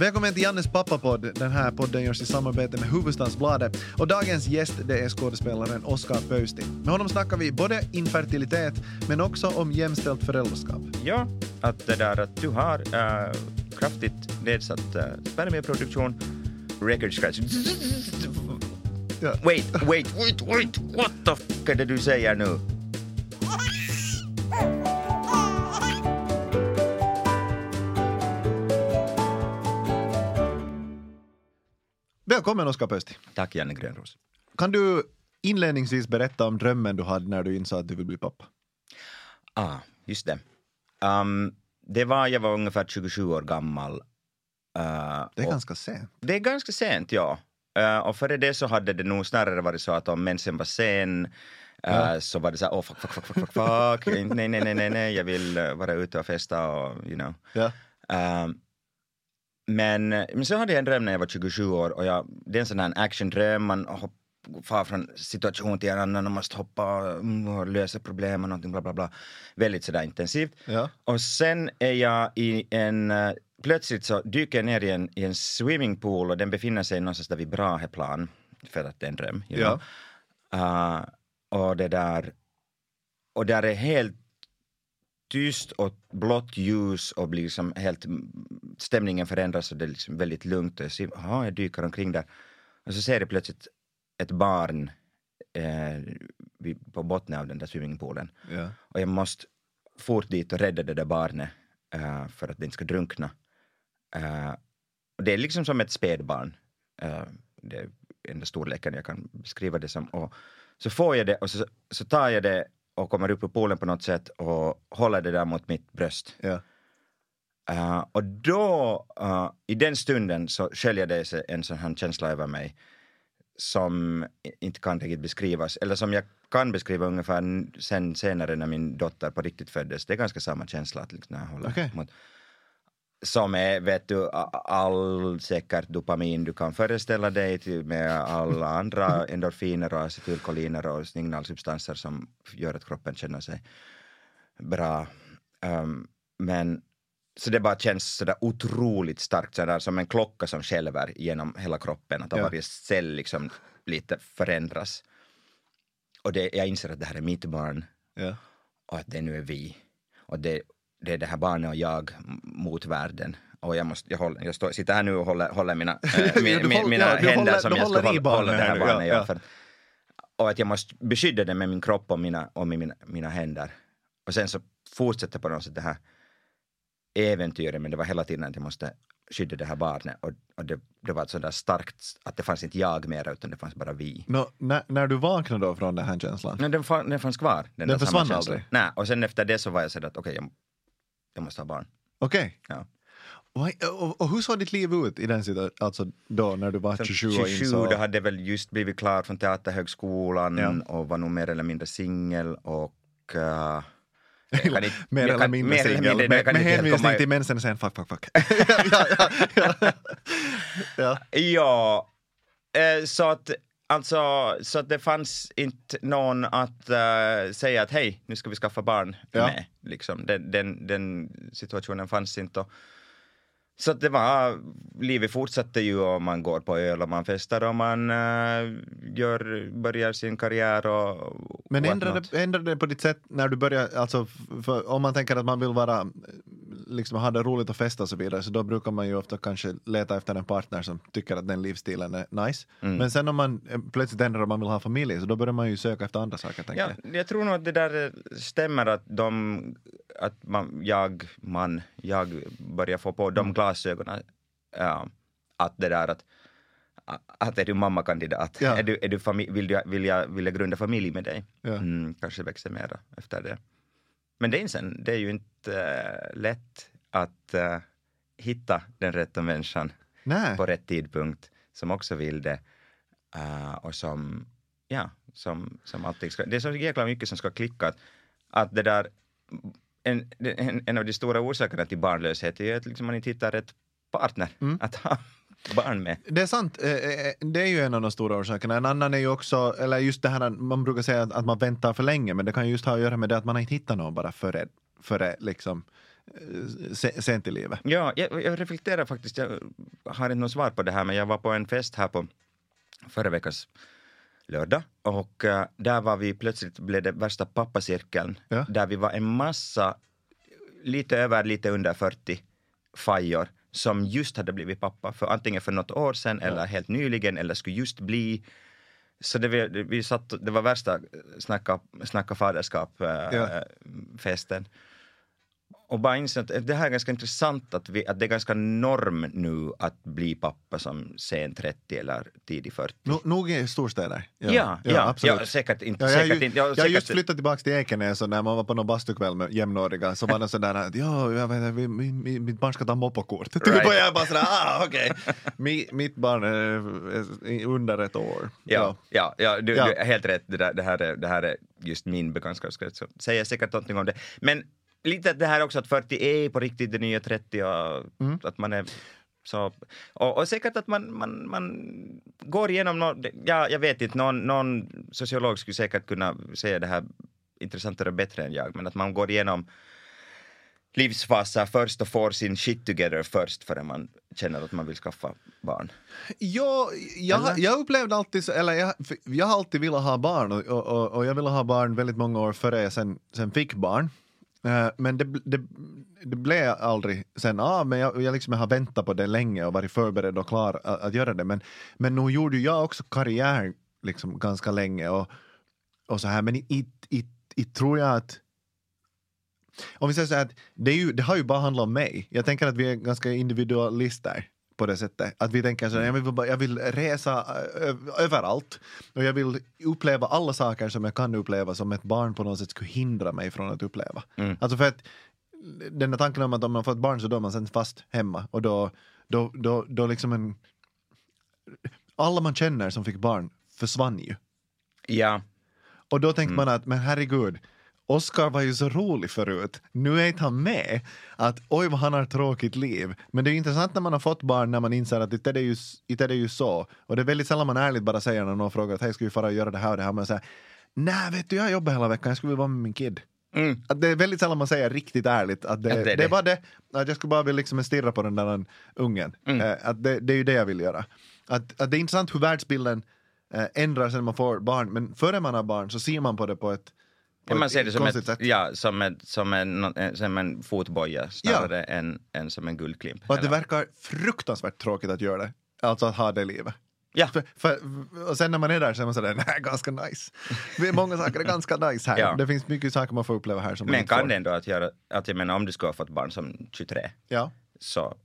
Välkommen till Jannes pappapodd. Den här podden görs i samarbete med Hufvudstadsbladet. Och dagens gäst det är skådespelaren Oskar Pöysti. Med honom snackar vi både infertilitet men också om jämställt föräldraskap. Ja, att det där att du har äh, kraftigt nedsatt äh, spermieproduktion, record scratch. Wait, wait, wait, wait, what the fuck är det du säger nu? Välkommen Oskar Pöysti. Tack Janne Grönros. Kan du inledningsvis berätta om drömmen du hade när du insåg att du vill bli pappa? Ah, just det. Um, det var, jag var ungefär 27 år gammal. Uh, Det är och- ganska sent. Det är ganska sent, ja. Uh, och före det så hade det nog snarare varit så att om mensen var sen uh, Ja. så var det så här, oh fuck, fuck, fuck, fuck, fuck, fuck. nej, nej, nej, nej, nej, jag vill vara ute och festa och you know. Ja. Uh, men, men så hade jag en dröm när jag var 27 år och jag, det är en sån här actiondröm, man hopp, far från situation till en annan och måste hoppa och lösa problem och någonting bla bla bla. Väldigt sådär intensivt. Ja. Och sen är jag i en, eh, plötsligt så dyker jag ner i en, i en swimmingpool och den befinner sig någonstans där vid Braheplan, för att det är en dröm. Ja. Uh, och det där, och där är helt tyst och blått ljus och blir liksom helt, stämningen förändras och det är liksom väldigt lugnt och jag ser, aha, jag dyker omkring där. Och så ser jag plötsligt ett barn eh, på botten av den där swimmingpoolen. Ja. Och jag måste fort dit och rädda det där barnet eh, för att det inte ska drunkna. Eh, och det är liksom som ett spädbarn. Uh, det är enda storleken jag kan beskriva det som. Och så får jag det och så, så tar jag det och kommer upp ur poolen på något sätt och håller det där mot mitt bröst. Ja. Eh, och då, eh, i den stunden så sköljer det sig en sån här känsla över mig som inte kan riktigt beskrivas, eller som jag kan beskriva ungefär sen senare när min dotter på riktigt föddes. Det är ganska samma känsla att liksom när jag håller Okej. mot som är, vet du, all säkert dopamin du kan föreställa dig med alla andra endorfiner och acetylkoliner och signalsubstanser som gör att kroppen känner sig bra. Um, men så det bara känns sådär otroligt starkt, sådär som en klocka som skälver genom hela kroppen, att Ja. varje cell liksom lite förändras. Och det, jag inser att det här är mitt barn Ja. och att det nu är vi. Och det, det är det här barnet och jag mot världen. Och jag, måste, jag, håller, jag står, sitter här nu och håller, håller mina, äh, min, håller- mina ja, händer håller- som jag ska hålla, hålla det här barnet. ja, för, och att jag måste beskydda det med min kropp och, mina, och mina, mina händer. Och sen så fortsätter på något sätt det här äventyret, men det var hela tiden att jag måste skydda det här barnet. Och, och det, det var så där starkt att det fanns inte jag mer utan det fanns bara vi. Nå, när, när du vaknade då från den här känslan? Nej, den, fann, den fanns kvar. Den, samma försvann aldrig? Nej, och sen efter det så var jag sådär att okej, jag, jag måste ha barn. Okej. Ja. Och, och, och hur såg ditt liv ut i den situationen, alltså då när du var Sen 27 och 27 insåg? då hade jag väl just blivit klar från Teaterhögskolan Ja. och var nog mer eller mindre singel och uh, kan inte- Mer eller mindre singel, med, med hänvisning till mensen sen fuck, fuck, fuck. ja, ja, ja, ja. Ja, så att alltså så att det fanns inte någon att eh, säga att hej, nu ska vi skaffa barn Ja. med. Liksom. Den, den, den situationen fanns inte. Och, så att det var, livet fortsatte ju och man går på öl och man festar och man eh, gör, börjar sin karriär och Men ändrade, det på ditt sätt när du började, alltså för om man tänker att man vill vara, liksom ha det roligt och festa och så vidare, så då brukar man ju ofta kanske leta efter en partner som tycker att den livsstilen är nice. Mm. Men sen om man eh, plötsligt ändrar och man vill ha familj, så då börjar man ju söka efter andra saker, Ja, jag. jag tror nog att det där eh, stämmer att de, att man, jag, man, jag börjar få på de glasögonen. Ja, att det där att, att är du mammakandidat? Ja. Är du, är du vill, du, vill, jag, vill jag grunda familj med dig? Ja. Mm, kanske växer mera efter det. Men det är, sen, det är ju inte eh, lätt att eh, hitta den rätta människan Nej. på rätt tidpunkt som också vill det och som, ja, som, som alltid ska, det är så jäkla mycket som ska klicka att, att det där, en, en, en av de stora orsakerna till barnlöshet är ju att liksom man inte hittar rätt partner Mm. att ha barn med. Det är sant, Eh, eh, det är ju en av de stora orsakerna. En annan är ju också, eller just det här, man brukar säga att, man väntar för länge, men det kan ju just ha att göra med det att man inte hittat någon bara före, före liksom eh, se- sent i livet. Ja, jag, jag reflekterar faktiskt, jag har inte något svar på det här, men jag var på en fest här på förra veckans lördag och eh, där var vi plötsligt, blev det värsta pappacirkeln, Ja. där vi var en massa, lite över, lite under 40 fajor som just hade blivit pappa, för antingen för något år sedan eller helt nyligen eller skulle just bli. Så det, vi, vi satt, det var värsta snacka, snacka faderskap eh, Ja. Och bara insåg att det här är ganska intressant att, vi, att det är ganska norm nu att bli pappa som sen 30 eller tidig 40. No, nog i storstäder. Ja, ja, ja, säkert inte. Ja, jag, säkert ju- inte ja, jag har just flyttat tillbaka till Ekenäs och när man var på någon bastukväll med jämnåriga så var det sådär att ja, jag vet, vi- mi- mi- mitt barn ska ta moppokort. Typ Right. och jag bara sådär, ah okej. Mi, mitt barn är, är under ett år. Ja, ja, ja, du, Ja. du helt rätt. Det, där, det, här är, det här är just min bekantskapskrets. Så säger säkert någonting om det. Men lite det här också att 40 är på riktigt det nya 30 och Mm. att man är så... Och, och säkert att man, man, man går igenom någon, ja, jag vet inte, någon, någon sociolog skulle säkert kunna säga det här intressantare och bättre än jag, men att man går igenom livsfaser först och får sin shit together först förrän man känner att man vill skaffa barn. Ja, jag, jag upplevde alltid eller jag, jag har alltid velat ha barn och, och, och, och jag ville ha barn väldigt många år före jag sen, sen fick barn. Eh, men det, det, det blev aldrig sen av, men jag, jag liksom har väntat på det länge och varit förberedd och klar att, att göra det. Men, men nu gjorde ju jag också karriär liksom ganska länge och, och så här, men i, i, i, i tror jag att om vi säger så här att det, är ju, det har ju bara handlat om mig. Jag tänker att vi är ganska individualister på det sättet. Att vi tänker så här, jag vill, jag vill resa överallt och jag vill uppleva alla saker som jag kan uppleva som ett barn på något sätt skulle hindra mig från att uppleva. Mm. Alltså för att den här tanken om att om man får ett barn så då är man sen fast hemma och då, då, då, då liksom en... Alla man känner som fick barn försvann ju. Ja, Och då tänker man att, men herregud, Oscar var ju så rolig förut. Nu är inte han med. Att oj vad han har tråkigt liv. Men det är intressant när man har fått barn när man inser att det är ju, det är ju så. Och det är väldigt sällan man ärligt bara säger när någon frågar att hej ska vi fara och göra det här och det här. Man säger nej vet du jag jobbar hela veckan, jag skulle vilja vara med min kid. mm. Att det är väldigt sällan man säger riktigt ärligt att det, Att det det, är är det. bara det. Att jag skulle bara vilja liksom stirra på den där ungen. Mm. Eh, att det, det är ju det jag vill göra. Att, att det är intressant hur världsbilden eh, ändras när man får barn. Men före man har barn så ser man på det på ett, Ja, man ser det som, ett, sätt. ja, som, ett, som, en, som en fotboja snarare än, än som en guldklimp. Och att det verkar fruktansvärt tråkigt att göra det. Alltså att ha det livet. Ja. För, för, och sen när man är där så är man sådär, nej ganska nice. Många saker är ganska nice här. Ja. Det finns mycket saker man får uppleva här som man Men inte kan får. det ändå att göra, att jag menar om du skulle ha fått barn som 23 Ja. så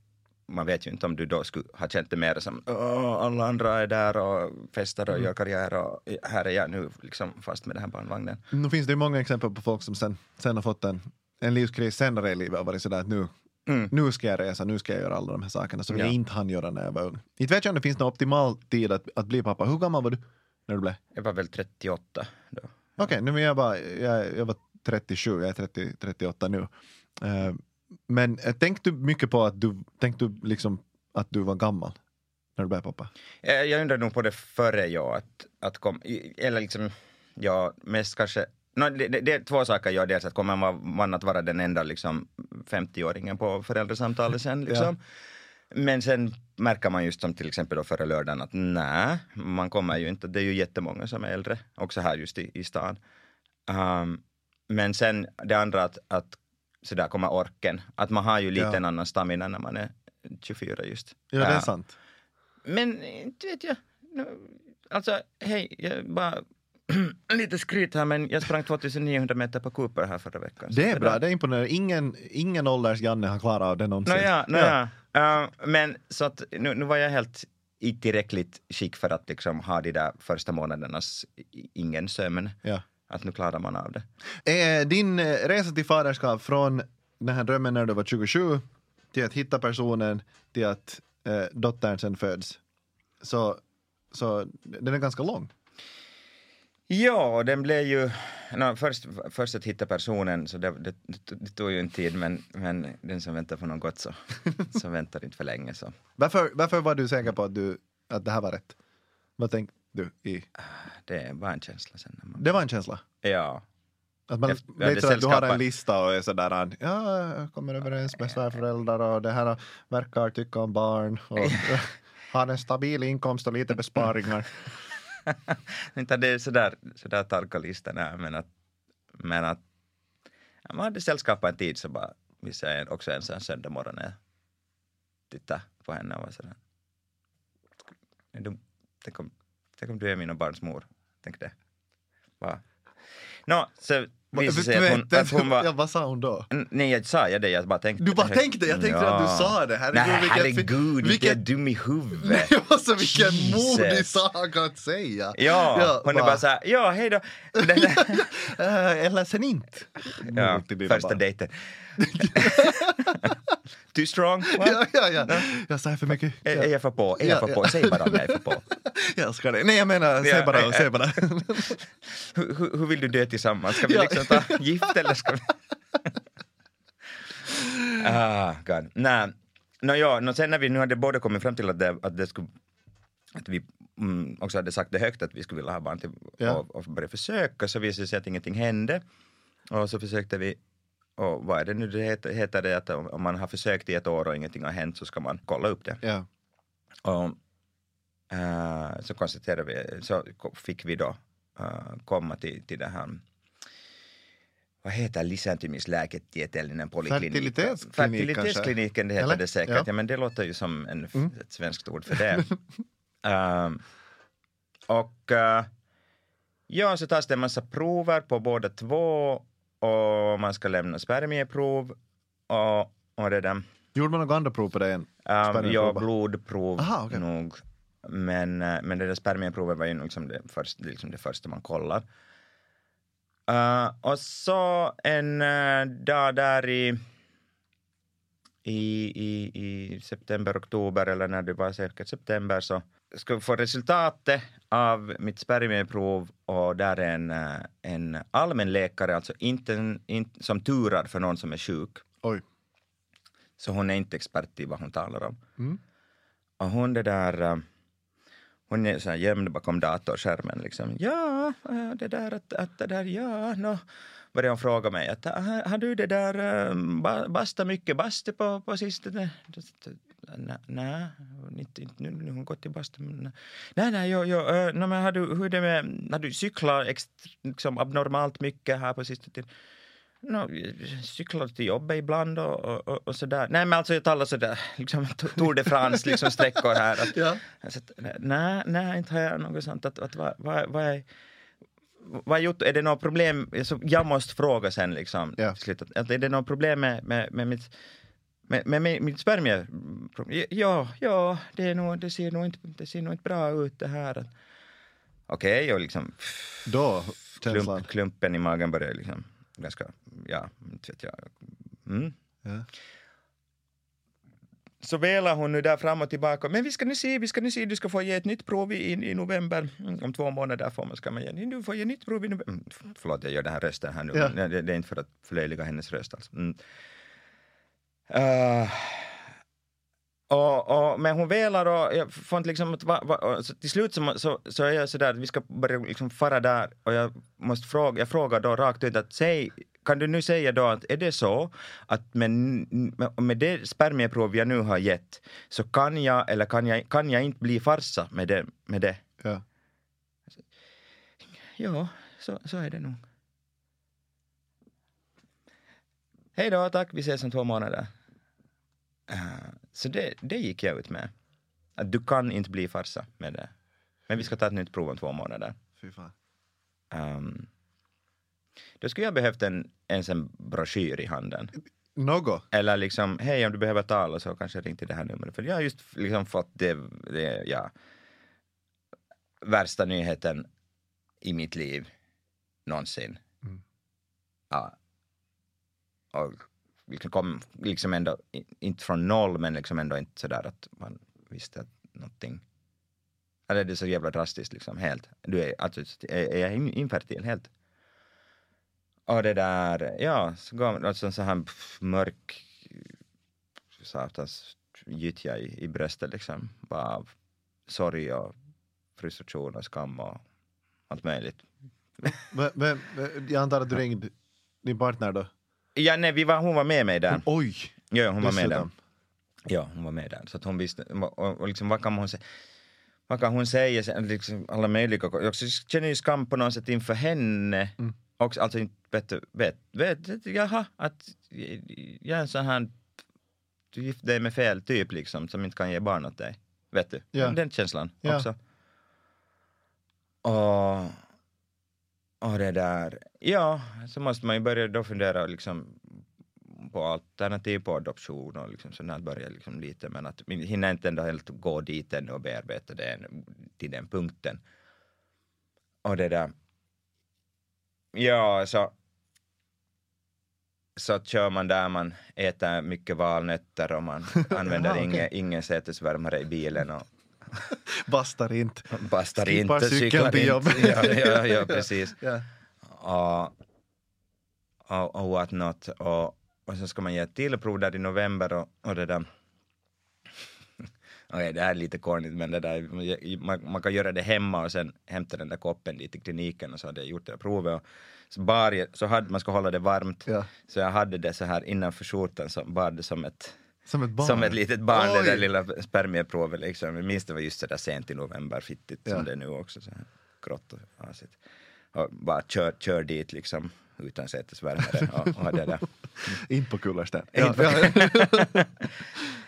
man vet ju inte om du då skulle ha känt det mer som "Åh, alla andra är där och festar Mm. och gör karriär och här är jag nu liksom fast med den här barnvagnen. Nu finns det ju många exempel på folk som sen, sen har fått en, en livskris senare i livet och varit sådär att nu, Mm. nu ska jag resa, nu ska jag göra alla de här sakerna som Ja. jag inte hann göra när jag var ung. Inte vet jag om det finns någon optimal tid att, att bli pappa. Hur gammal var du när du blev? Jag var väl 38 då. Okej, nu är jag bara, jag, jag var 37, jag är 30, 38 nu. Eh, men uh, tänkte du mycket på att du, tänkte du liksom att du var gammal när du blev pappa? Eh, Jag undrar nog på det före jag att, att kom, eller liksom, ja, mest kanske No, det, det, det är två saker. Ja, dels att kommer man, att vara den enda liksom, 50-åringen på föräldrasamtalet sen. Liksom. Men sen märker man just som till exempel då förra lördagen att nej, man kommer ju inte. Det är ju jättemånga som är äldre, också här just i, i stan. Um, men sen det andra att, att så där kommer orken. Att man har ju lite Ja. en annan stamina när man är 24 just. Ja, det är Ja. sant. Men inte vet jag. Alltså, hej, jag bara lite skryt här, men jag sprang 2900 meter på Cooper här förra veckan. Det är bra, det är imponerande. Ingen, ingen ålders Janne har klarat av det någonsin. Nåja, nåja. Uh, men så att nu, nu var jag helt i tillräckligt skick för att liksom ha de där första månadernas ingen sömn. Ja. Att nu klarar man av det. Eh, Din eh, resa till faderskap från den här drömmen när du var 27 till att hitta personen till att eh, dottern sen föds. Så, så den är ganska lång. Ja, den blev ju... No, först, först att hitta personen, så det, det, det tog ju en tid, men, men den som väntar på något gott så, så väntar inte för länge. Så. Varför, varför var du säker på att, du, att det här var rätt? Vad tänkte du? I? Det är bara en känsla sen. När man, Det var en känsla. ja. Att man Efter- vet så att du har en lista och är sådär ja, jag kommer överens med svärföräldrar och det här verkar tycka om barn och har en stabil inkomst och lite besparingar. Inte det är sådär, sådär tarka listan är, men att, men att man hade sällskap en tid så bara missade jag också en sån söndag morgon när jag tittade på henne och var sådär. Är du, om, tänk om du är mina barns mor. Tänk det. Va? Nå, så visade sig att hon, att hon var... ja, vad sa hon då? Nej, jag sa jag det, jag bara tänkte. Du bara tänkte, jag tänkte att du sa det. Herregud, Nej, vilken- herregud, vilken vilken- dum i huvudet. Det var så vilken modig sak att säga. Ja, hon är bara såhär, ja hej då. Det Äh, eller sen inte. ja, första dejten. Too strong? Ja, ja, ja. Jag sa för mycket. Är, är jag för på? Är Ja, jag för ja. på? Säg bara om jag är för på. Jag älskar det. Nej, jag menar, säg Ja, bara, äh, säg bara. Hur, hur, vill du dö tillsammans? Ska vi Ja. liksom ta gift eller ska vi... ah, God. Nej. Nå, ja, nå, sen när vi nu hade båda kommit fram till att det, att det skulle att vi mm, också hade sagt det högt att vi skulle vilja ha barn till, Ja. och, och börja försöka så visade det sig att ingenting hände. Och så försökte vi, och vad är det nu det heter, heter det att om man har försökt i ett år och ingenting har hänt så ska man kolla upp det. Ja. Och eh, så konstaterade vi, så fick vi då eh, komma till, till det här vad heter lisääntymislääketieteellinen poliklinik? Fertilitetsklinik Fertilitetskliniken det heter Eller? det säkert, Ja. ja. men det låter ju som en, Mm. ett svenskt ord för det. Ehm, och ja, så tas det en massa prover på båda två och man ska lämna spermieprov och, och det där. Gjorde man några andra prov på än? Um, ja, blodprov Aha, okej. nog. Men, eh, men det där spermieprovet var ju liksom det, först, liksom det första man kollar. Uh, och så en eh, dag där i, i, i, i september, oktober eller när det var säkert september så ska vi få resultatet av mitt spermieprov och där är en, eh, en allmänläkare, alltså inte, en, inte som turar för någon som är sjuk. Oj. Så hon är inte expert i vad hon talar om. Mm. Och hon det där, eh, hon är så här gömd bakom datorskärmen liksom. Ja, eh, det där att, att det där, ja, no. Började hon fråga mig att ah, har, du det där eh, ba, basta mycket bastu på, på sistone? Nej, inte, inte nu, nu har hon gått till bastun. Nej, nej, jo, jo, eh, nå, men har du, hur är det med, har du cyklat ext, liksom abnormalt mycket här på sistone? No, cyklar till jobbet ibland och, och, och, sådär. Nej men alltså jag talar sådär, liksom Tour de France, liksom sträckor här. Att, Ja. alltså, nej, nej, inte har jag något sånt. Att, att, vad, vad, vad är, vad är, gjort, är det något problem? Så jag måste fråga sen liksom. Ja. Att, är det något problem med, med, med mitt med, med, med mitt spermie? Ja, ja, det, är nog, det, ser nog inte, det ser nog inte bra ut det här. Okej, och liksom Då, känslan. klump, klumpen i magen börjar liksom ganska, ja, inte vet jag. Mm. Ja. Så velar hon nu där fram och tillbaka. Men vi ska nu se, vi ska nu se, du ska få ge ett nytt prov i, i november. Mm, Om två månader får man, ska man ge, du får ge nytt prov i november. Mm, förlåt, jag gör den här rösten här nu. Ja. Det, det är inte för att förlöjliga hennes röst alltså. Mm. Eh, och, och, men hon velar och jag får inte liksom va, va, till slut så, så, så är jag sådär att vi ska börja liksom fara där och jag måste fråga, jag frågar då rakt ut att säg, kan du nu säga då att är det så att med, med, det spermieprov jag nu har gett så kan jag eller kan jag, kan jag inte bli farsa med det? Med det? Ja. Ja, så, så är det nog. Hej då, tack, vi ses om två månader. Eh, så det, det gick jag ut med. Att du kan inte bli farsa med det. Men vi ska ta ett nytt prov om två månader. Fy fan. Um, då skulle jag behövt en, en sån broschyr i handen. Något? Eller liksom, hej om du behöver tala så kanske ring till det här numret. För jag har just liksom fått det, det ja, värsta nyheten i mitt liv någonsin. Mm. Ja. Och liksom kom liksom ändå, inte från noll men liksom ändå inte sådär att man visste att någonting eller det är så jävla drastiskt liksom, helt. Du är, alltså, är, jag infertil helt? Och det där, ja, så gav man alltså en sån här pff, mörk satans gyttja i, i bröstet liksom. Bara av sorg och frustration och skam och allt möjligt. Men, men, men, jag antar att du ringde din partner då? Ja, nej, vi var, hon var med mig där. Oj! Ja, hon var med där. Ja, hon var med där. Så att hon visste, och, och liksom, vad kan hon säga? Vad kan hon säga? Liksom, alla möjliga... Jag känner ju skam på något sätt inför henne. Mm. Också, alltså inte vet, vet, vet, jaha, att jag är en sån här, du gift dig med fel typ liksom, som inte kan ge barn åt dig. Vet du? Ja. Den känslan Ja. också. Och, och det där, ja, så måste man ju börja då fundera liksom på alternativ på adoption och liksom sånt där börja liksom lite men att vi hinner inte ändå helt gå dit ännu och bearbeta det än- till den punkten. Och det där, ja så så kör man där man äter mycket valnötter och man använder okej. ingen, ingen sätesvärmare i bilen och Bastar inte. bastar Skippar inte, cyklar till inte. Ja, ja, ja, precis. Ja. Och, och, och what not. Och, och så ska man ge ett till prov där i november och, och det där. Okej, det här är lite kornigt men det där, man, man kan göra det hemma och sen hämta den där koppen dit till kliniken och så hade jag gjort det här provet. Och så bar jag, så hade, man ska hålla det varmt. Ja. Så jag hade det så här innanför skjortan så bar det som ett Som ett barn. som ett litet barn, det där Oj. lilla spermieprovet liksom. Jag minns det var just så där sent i november, fittigt Ja. som det är nu också. Så här grått och asigt. Och bara kör, kör dit liksom utan sätesvärmare och, och det där. Inte på Kullersten. Ja.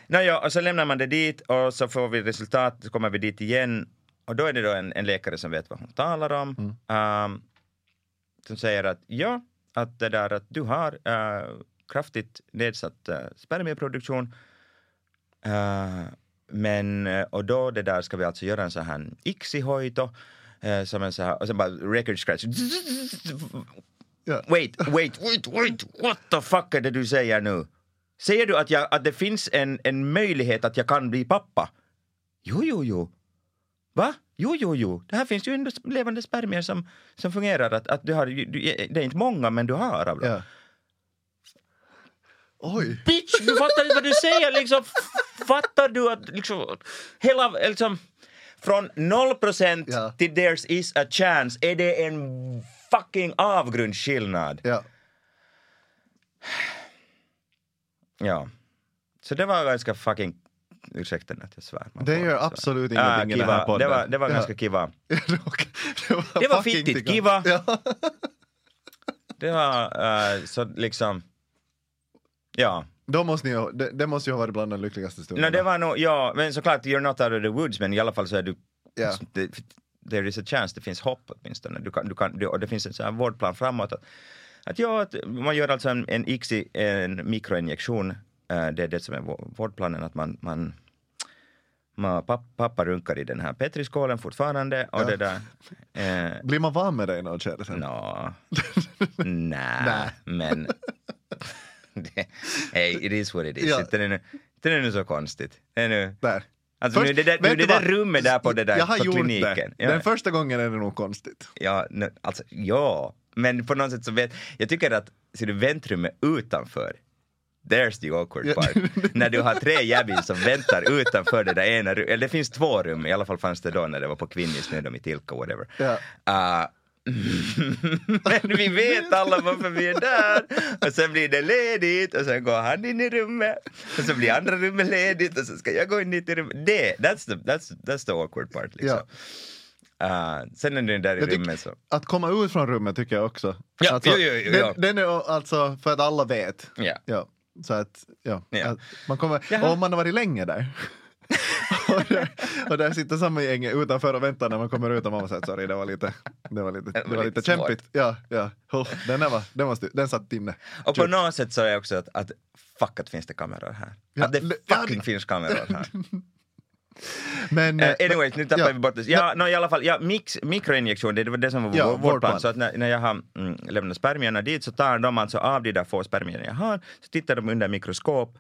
Nåja, och så lämnar man det dit och så får vi resultat, så kommer vi dit igen och då är det då en, en läkare som vet vad hon talar om. ehm, som säger att ja, att det där att du har eh, kraftigt nedsatt uh, spermieproduktion Eh, men, och då det där ska vi alltså göra en sån här ICSI-hoito, eh, som en så här, och sen bara record scratch. Ja. Wait, wait, wait, wait, what the fuck är det du säger nu? Säger du att, jag, att det finns en, en möjlighet att jag kan bli pappa? Jo, jo, jo. Va? Jo, jo, jo. Det här finns ju ändå levande spermier som, som fungerar. Att, att du har, du, det är inte många, men du har av dem. Ja. Oj. Bitch, du fattar inte vad du säger liksom. Fattar du att liksom hela liksom från 0% Ja. till there's is a chance är det en fucking avgrundsskillnad. Ja. Ja. Så det var ganska fucking ursäkta att jag svär. Det gör svär. absolut Ah, ingenting i den här podden. Det var, det var Ja. ganska kiva. det var, det var, Det var fucking fittigt, kiva. Ja. Det var eh, så liksom, ja. Då måste ni, ha- det, det måste ju ha varit bland de lyckligaste stunderna. No, det var nog, ja, men såklart, you're not out of the woods, men i alla fall så är du, Ja. det, there is a chance, det finns hopp åtminstone. Du kan, du kan, du, och det finns en sån här vårdplan framåt. Att, att, ja, att man gör alltså en, en ICSI, en mikroinjektion, eh, det är det som är vå- vårdplanen, att man, man man, pappa, pappa runkar i den här petriskålen fortfarande och det där... Eh, Blir man van med det i något skede sen? Nå, Nä. men... det, hey, it is what it is. Ja. Inte är nu, inte är nu så konstigt. Det är nu, Där. alltså nu är det där, nu det där rummet där på det där Jag har på gjort kliniken. det. Ja, Den första gången är det nog konstigt. ja, nu, alltså, ja, men på något sätt så vet jag tycker att ser du väntrummet utanför There's the awkward part. när du har tre jäbbis som väntar utanför det där ena rummet, eller det finns två rum, i alla fall fanns det då när det var på Kvinnis, nu är de i Tilka, whatever. Ja. Ah, men vi vet alla varför vi är där. Och sen blir det ledigt och sen går han in i rummet. Och så blir andra rummet ledigt och så ska jag gå in i rummet. Det, that's the, that's, that's the awkward part liksom. Ah, sen är det där i rummet så. Att komma ut från rummet tycker jag också. Ja, alltså, jo, jo, jo, den, ja. den är alltså för att alla vet. Ja. Ja, så att, ja. Ja. Att man kommer, och om man har varit länge där. och, där sitter samma gäng utanför och väntar när man kommer ut och man säger sorry, det var lite, det var lite, det var lite kämpigt. Ja, ja. Oh, den, där var, den, var, den satt inne. Och på något sätt så är också att, att fuck att finns det kameror här. Ja, att det ja, fucking det- finns kameror här. Men, Uh, anyways, nu tappar ja. vi bort det. Ja, no, i alla fall, ja, mix, mikroinjektion, det var det som var Ja, vår, vår vårdplan. plan. Så att när, när jag har mm, lämnat spermierna dit så tar de alltså av de där få spermierna jag har, så tittar de under mikroskop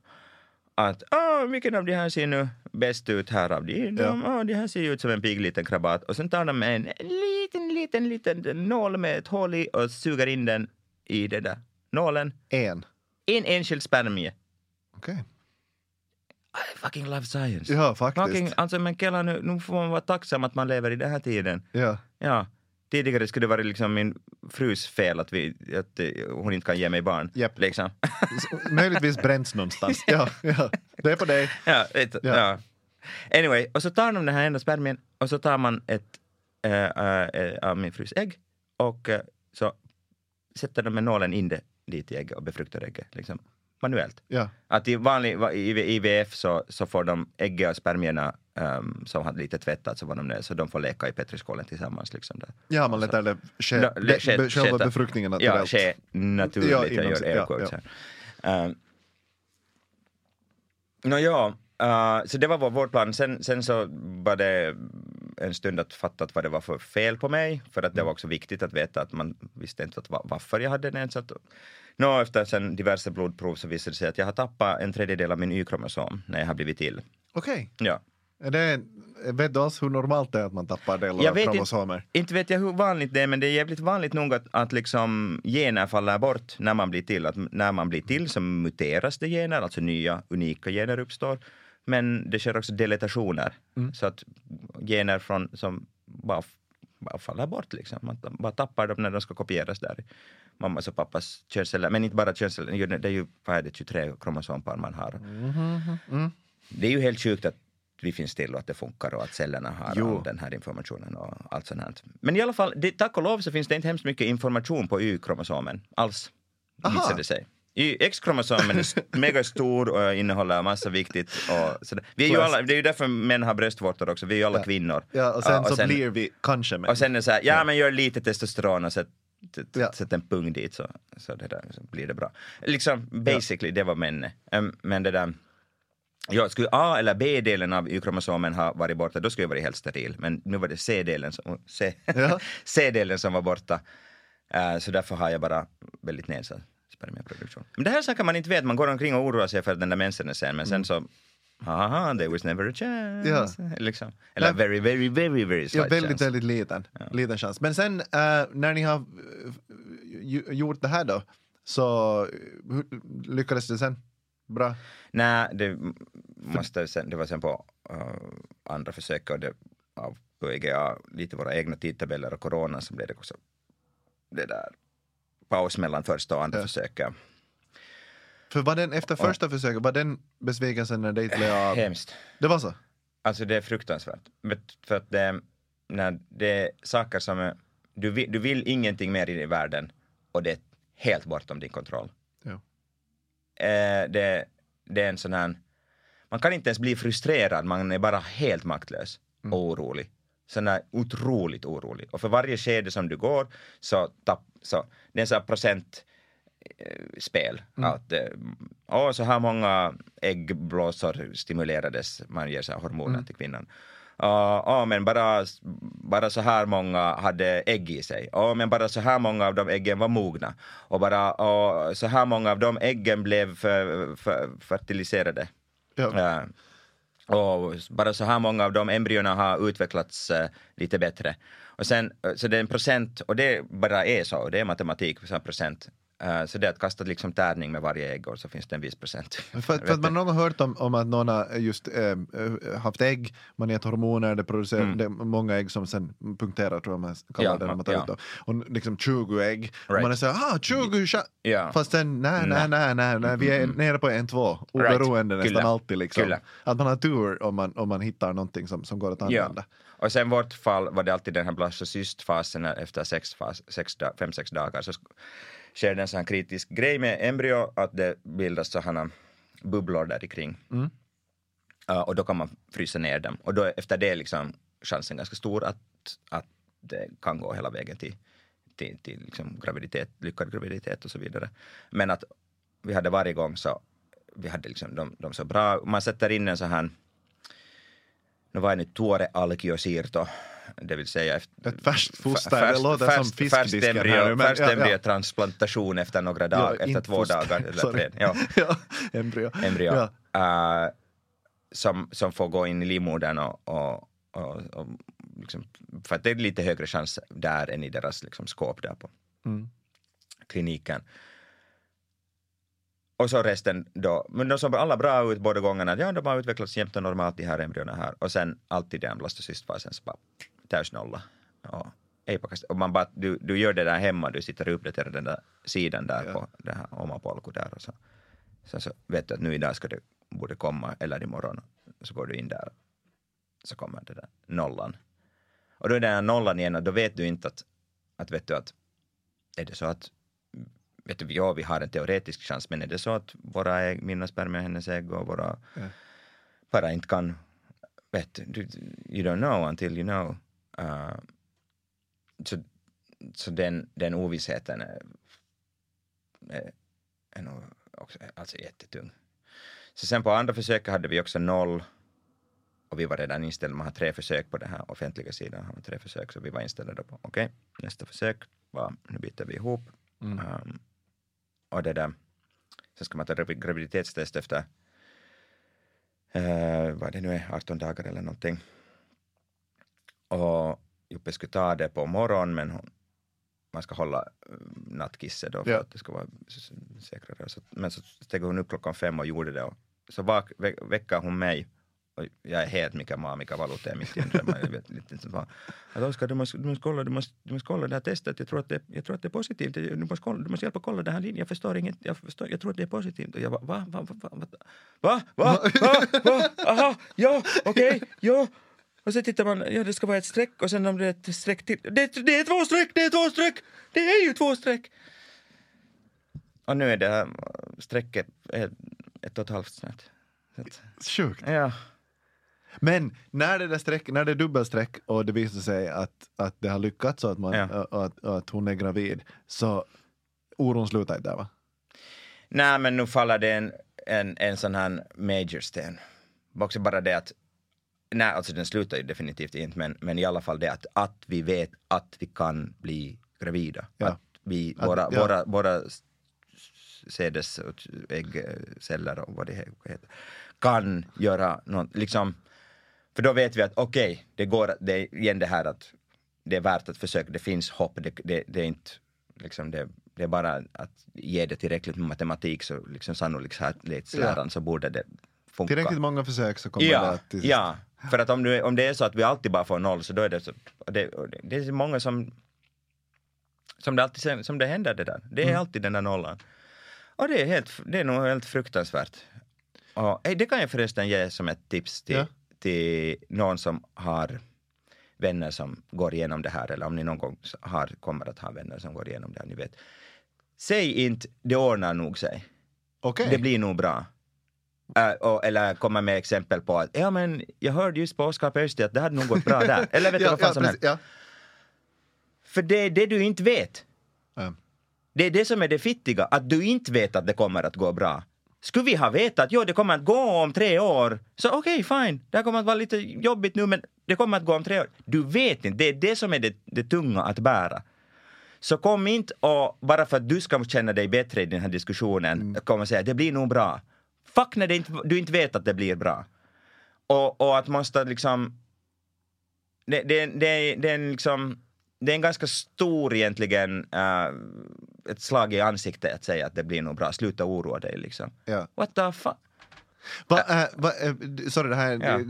att ah, vilken av de här ser nu bäst ut här av de, de, ah, de här ser ju ut som en pigg liten krabat och sen tar de en liten, liten, liten nål med ett hål i och suger in den i den där nålen. En. En enskild spermie. Okej. I fucking love science. Ja, faktiskt. Fucking, alltså men Kela, nu, nu får man vara tacksam att man lever i den här tiden. Ja. Ja, Tidigare skulle det vara liksom min frus fel att, vi, att eh, hon inte kan ge mig barn. Japp. Liksom. Möjligtvis bränns någonstans. Ja, ja. Det är på dig. ja, du, Ja. ja. Anyway, och så tar de den här enda spermien och så tar man ett äh, äh, av min frus ägg och äh, så sätter de med nålen in det dit i ägget och befruktar ägget liksom, manuellt. Ja. Att i vanlig i IVF så, så får de ägget och spermierna um, som har lite tvättat så var de där, så de får leka i petriskålen tillsammans. Liksom där. Ja, man låter det ske, Ja, be, ske- be, själva befruktningen Ja, naturellt. ske naturligt. Ja, jag inom gör sig- air ja, quotes ja. här. Um, Nå ja, uh, så det var vår, plan. Sen, sen så var det en stund att fatta att vad det var för fel på mig, för att det Mm. var också viktigt att veta att man visste inte att, va- varför jag hade den. Så att, nå, efter sen diverse blodprov så visade det sig att jag har tappat en tredjedel av min Y-kromosom när jag har blivit till. Okej. Ja. Är det, vet du alls hur normalt det är att man tappar delar Jag av vet inte. kromosomer? Inte vet jag hur vanligt det är, men det är jävligt vanligt nog att, att liksom gener faller bort när man blir till. Att när man blir till så muteras det gener, alltså nya unika gener uppstår. Men det sker också deletationer, så att gener från, som bara, bara faller bort. Liksom. Man bara tappar dem när de ska kopieras där mammas och pappas könsceller. Men inte bara könsceller, det är ju- vad är det, 23 kromosompar man har. Mm. Det är ju helt sjukt att vi finns till och att det funkar och att cellerna har den här informationen och allt sånt här. Men i alla fall, det, tack och lov så finns det inte hemskt mycket information på Y-kromosomen alls, visar det sig. X-kromosomen är st- mega stor och innehåller massa viktigt. Och sådär. Vi är ju alla, det är ju därför män har bröstvårtor också, vi är ju alla Ja. kvinnor. Ja, och sen Ja, och så sen- blir vi kanske män. Och sen är det så här, ja men gör lite testosteron och sätt, Ja. sätt en pung dit så, så, det där, så blir det bra. Liksom basically, det var män. Um, men det där, ja, skulle A eller B-delen av Y-kromosomen ha varit borta, då skulle jag varit helt steril. Men nu var det C-delen som, C, Ja. C-delen som var borta. Uh, så därför har jag bara väldigt nedsatt spermieproduktion. Men det här är saker man inte vet, man går omkring och oroar sig för att den där mensen är sen, men sen så Haha, there was never a chance. Ja. Liksom. Eller Nej. very, very, very, very Ja, slight väldigt, chance. väldigt liten, liten chans. Men sen eh, när ni har eh, gjort det här då, så lyckades det sen? Bra? Nej, det, måste sen, det var sen på uh, andra försök och det, av EGA, lite våra egna tidtabeller och corona så blev det också det där paus mellan första och andra Ja. försöket. För var den, efter första försöket, var den besvikelsen när det inte blev av? Hemskt. Det var så? Alltså det är fruktansvärt. För att det, när det är saker som är, du, vill, du vill ingenting mer i världen och det är helt bortom din kontroll. Ja. Eh, det, det är en sån här, man kan inte ens bli frustrerad, man är bara helt maktlös och orolig. Sån här otroligt orolig. Och för varje skede som du går så, tapp, så det är en sån här procent eh, spel. Att, eh, åh, så här många äggblåsor stimulerades, man ger så här hormoner till kvinnan. Ja, men bara, bara så här många hade ägg i sig. Ja, men bara så här många av de äggen var mogna. Och bara ja, så här många av de äggen blev för, för, fertiliserade. Ja. Ja. Och bara så här många av de embryona har utvecklats uh, lite bättre. Och sen, eh, så det är en procent, och det bara är så, det är matematik, så procent. Eh, så det att kasta liksom tärning med varje ägg och så finns det en viss procent. För, för att man någon har hört om, om att någon har just eh, haft ägg, man gett hormoner, det producerar det är många ägg som sen punkterar tror jag man kallar Ja, det när man tar ja. ut dem. Och liksom 20 ägg. Och Right. man är såhär, ah 20 cha-" Ja. Fast sen nej, nej, nej, nej, nej, vi är nere på en, två, Right. oberoende nästan Kyllä. alltid liksom. Kyllä. Att man har tur om man, om man hittar någonting som, som går att använda. Och sen vårt fall var det alltid den här blastocystfasen efter sex, fas, sex, fem, sex dagar så sker det en sån här kritisk grej med embryo att det bildas sådana bubblor där kring. Mm. Ja, och då kan man frysa ner dem. Och då efter det är liksom chansen ganska stor att, att det kan gå hela vägen till, till, till liksom graviditet, lyckad graviditet och så vidare. Men att vi hade varje gång så, vi hade liksom de, de så bra, man sätter in en sån här, nu vad är det, tuore alkiosirto, det vill säga efter, Ett färskt foster, Färskt- det låter färskt- som fiskdisken embryo, här nu, men- Färskt ja, ja. embryotransplantation efter några dagar, efter inte två foster. dagar eller tre. Ja ja, embryo. embryo Ja. eh, som, som får gå in i livmodern och, och, och, och liksom, för att det är lite högre chans där än i deras liksom, skåp där på Mm. kliniken. Och så resten då, men de såg alla bra ut båda gångerna, ja de har utvecklats jämnt och normalt de här embryona här och sen alltid den blastocystfasen så bara täysnolla. Och, ej på kastet. Och man bara, du, du gör det där hemma, du sitter och uppdaterar den där sidan där Ja. på det här Omapolku där och så. Sen så vet du att nu idag ska det, borde komma, eller imorgon, så går du in där, så kommer det där nollan. Och då är den här nollan igen och då vet du inte att, att vet du att, är det så att vet du, ja, vi har en teoretisk chans, men är det så att våra ägg, mina spermier, hennes ägg och våra Ja. bara inte kan, vet du, you don't know until you know. Uh, så så den, den ovissheten är, är, är nog också alltså jättetung. Så sen på andra försöket hade vi också noll och vi var redan inställda, man har tre försök på den här offentliga sidan, har man tre försök, så vi var inställda på, okej, nästa försök var, nu byter vi ihop. Mm. Um, och det där, sen ska man ta gravi- graviditetstest efter, uh, vad det nu är, 18 dagar eller någonting. Och Juppe skulle ta det på morgonen, men hon, man ska hålla mm, nattkisset då för ja. att det ska vara säkrare. Så, men så steg hon upp klockan fem och gjorde det. Och, så vak, ve, väckade hon mig. Och jag är helt Mika Maa, Mika Valute, mitt i en dröm. Jag vet inte vad. Att Oskar, du måste, du, måste kolla, du, måste, du måste kolla det här testet. Jag tror att det, jag tror att det är positivt. Du måste, kolla, du måste hjälpa kolla den här linjen. Jag förstår inget. Jag, förstår, jag tror att det är positivt. Och jag bara, va? Va? Va? Va? Va? Va? va? va? Aha? Ja? Okej? Okay, ja? Och så tittar man, ja det ska vara ett streck och sen om det är ett streck till. Det, det är två streck, det är två streck! Det är ju två streck! Och nu är det här strecket ett, ett och ett halvt att, Sjukt. Ja. Men när det, där streck, när det är dubbelstreck och det visar sig att, att det har lyckats och att, man, Ja. och att, och att hon är gravid, så oron slutar inte där va? Nej, men nu faller det en, en, en sån här major sten. Också bara det att, nej, alltså den slutar ju definitivt inte, men, men i alla fall det att, att vi vet att vi kan bli gravida. Ja. Att vi, Att- våra, ja. våra, våra s- sädes och äggceller och vad det he- heter, kan göra något, liksom, för då vet vi att okej, det går, att- det är igen det här att det är värt att försöka, det finns hopp, det, det, det är inte liksom det, det är bara att ge det tillräckligt med matematik så liksom sannolikhetsläran så borde det funka. Tillräckligt många försök så kommer det Ja, att till sist- ja. För att om, du, om det är så att vi alltid bara får noll så då är det så, det, det, är många som som det alltid som det händer det där. Det är Mm. alltid den där nollan. Och det är, helt, det är nog helt fruktansvärt. Och, hej, det kan jag förresten ge som ett tips till, Ja. till någon som har vänner som går igenom det här eller om ni någon gång har, kommer att ha vänner som går igenom det här, ni vet. Säg inte det ordnar nog sig. Okej. Det blir nog bra. Äh, och, eller komma med exempel på att ja men jag hörde just på Oskar Pöysti att det hade nog gått bra där. Eller vet du ja, vad fan ja, som helst. ja. För det är det du inte vet. Ja. Det är det som är det fittiga, att du inte vet att det kommer att gå bra. Skulle vi ha vetat att jo, det kommer att gå om tre år, så okej, fine, det här kommer att vara lite jobbigt nu, men det kommer att gå om tre år. Du vet inte, det är det som är det, det tunga att bära. Så kom inte och bara för att du ska känna dig bättre i den här diskussionen, kom och säga det blir nog bra. Fuck när inte, du inte vet att det blir bra. Och, och att måste liksom... Det, det, det, det är en liksom... Det är en ganska stor egentligen äh, ett slag i ansiktet att säga att det blir nog bra. Sluta oroa dig liksom. Ja. What the fuck? Va, äh, va, äh, sorry, det här, Ja.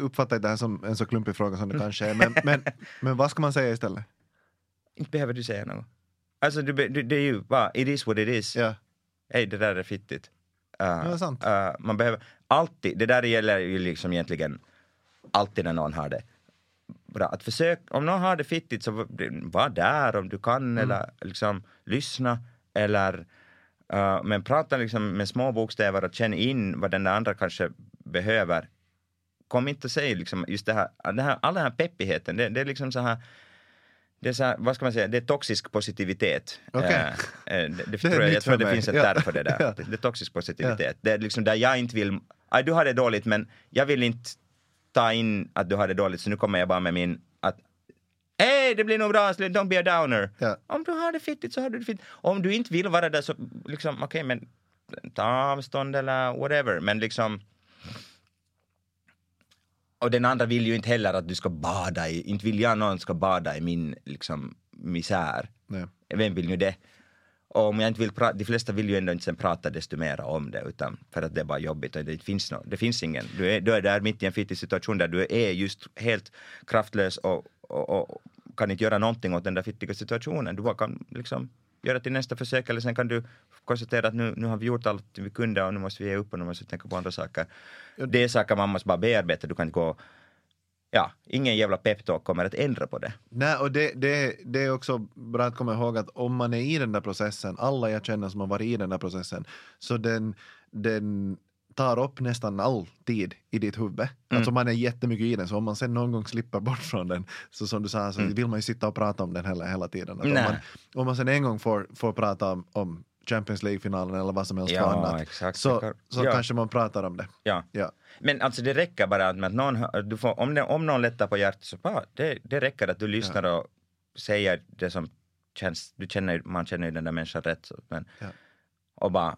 uppfattar det här som en så klumpig fråga som det kanske är, men, men, men vad ska man säga istället? Inte behöver du säga något. Alltså du, du, det är ju bara, it is what it is. Ja. Hej, det där är fittigt. Uh, uh, man behöver alltid, det där gäller ju liksom egentligen alltid när någon har det. Bra, att försök, om någon har det fittigt så var- var där om du kan Mm. eller liksom lyssna eller uh, men prata liksom med små bokstäver och känn in vad den där andra kanske behöver. Kom inte och säg liksom just det här, det här all den här peppigheten, det, det är liksom så här det är så här, vad ska man säga, det är toxisk positivitet. Okej. Eh, eh, det, det, tror jag, jag tror det finns ett Ja. term för det där. Ja. Det, är toxisk positivitet. Det är liksom där jag inte vill, aj, du har det dåligt men jag vill inte ta in att du har det dåligt så nu kommer jag bara med min att Hej, det blir nog bra, don't be a downer. Ja. Om du har det fittigt så har du det fittigt. Om du inte vill vara där så liksom, okej men ta avstånd eller whatever. Men liksom och den andra vill ju inte heller att du ska bada i, inte vill jag någon ska bada i min liksom misär. Nej. Vem vill nu det? Och om jag inte vill prata, de flesta vill ju ändå inte sen prata desto mer om det utan för att det är bara jobbigt och det finns, no, det finns ingen. Du är, du är där mitt i en fittig situation där du är just helt kraftlös och, och, och kan inte göra någonting åt den där fittiga situationen. Du bara kan liksom göra till nästa försök eller sen kan du konstatera att nu, nu har vi gjort allt vi kunde och nu måste vi ge upp och nu måste vi tänka på andra saker. Det är saker man måste bara bearbeta, du kan inte gå Ja, ingen jävla peptalk kommer att ändra på det. Nej, och det, det, det är också bra att komma ihåg att om man är i den där processen, alla jag känner som har varit i den där processen, så den, den tar upp nästan all tid i ditt huvud. Mm. Alltså man är jättemycket i den, så om man sen någon gång slipper bort från den, så som du sa, så Mm. vill man ju sitta och prata om den hela, hela tiden. Att om, man, om man sen en gång får, får prata om, om Champions League-finalen eller vad som helst Ja, annat, exakt. så, så Ja. kanske man pratar om det. Ja. Ja. Men alltså det räcker bara med att någon, du får, om, det, om någon lättar på hjärtat så bara, det, det räcker att du lyssnar och säger det som känns, du känner, man känner ju den där människan rätt. Men, Ja. Och bara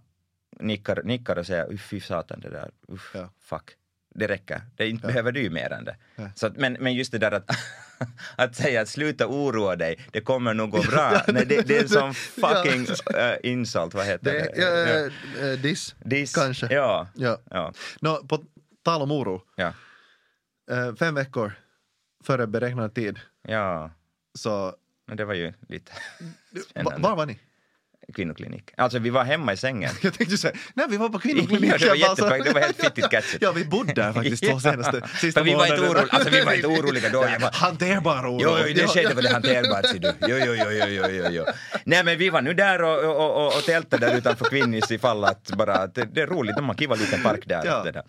nickar, nickar och säger uff fy satan det där, uff, Ja. fuck. Det räcker, det inte Ja. behöver du mer än det. Ja. Så att, men, men just det där att, att säga att sluta oroa dig, det kommer nog gå bra. Nej, det, det är sån fucking äh, insult, vad heter det? Ja. äh, diss, Diss. kanske. Ja. Ja. ja. Nå, på tal om oro, fem veckor före beräknad tid, ja. så Men det var ju lite spännande. Var var ni? Kvinnoklinik. Alltså vi var hemma i sängen. Jag tänkte säga, nej vi var på kvinnoklinik. Ja, det var jättebra, det var helt fittigt catchet. Ja, vi bodde där faktiskt två senaste, sista vi var inte oroliga, alltså vi var inte oroliga då. Jag Hanterbar oro. Jo, jo, det skedde väl hanterbart ser du. Jo, jo, jo, jo, jo, jo. Nej men vi var nu där och, och, och, och tältade där utanför Kvinnis ifall att bara, det, det är roligt, de har kiva liten park där. Ja. Det där.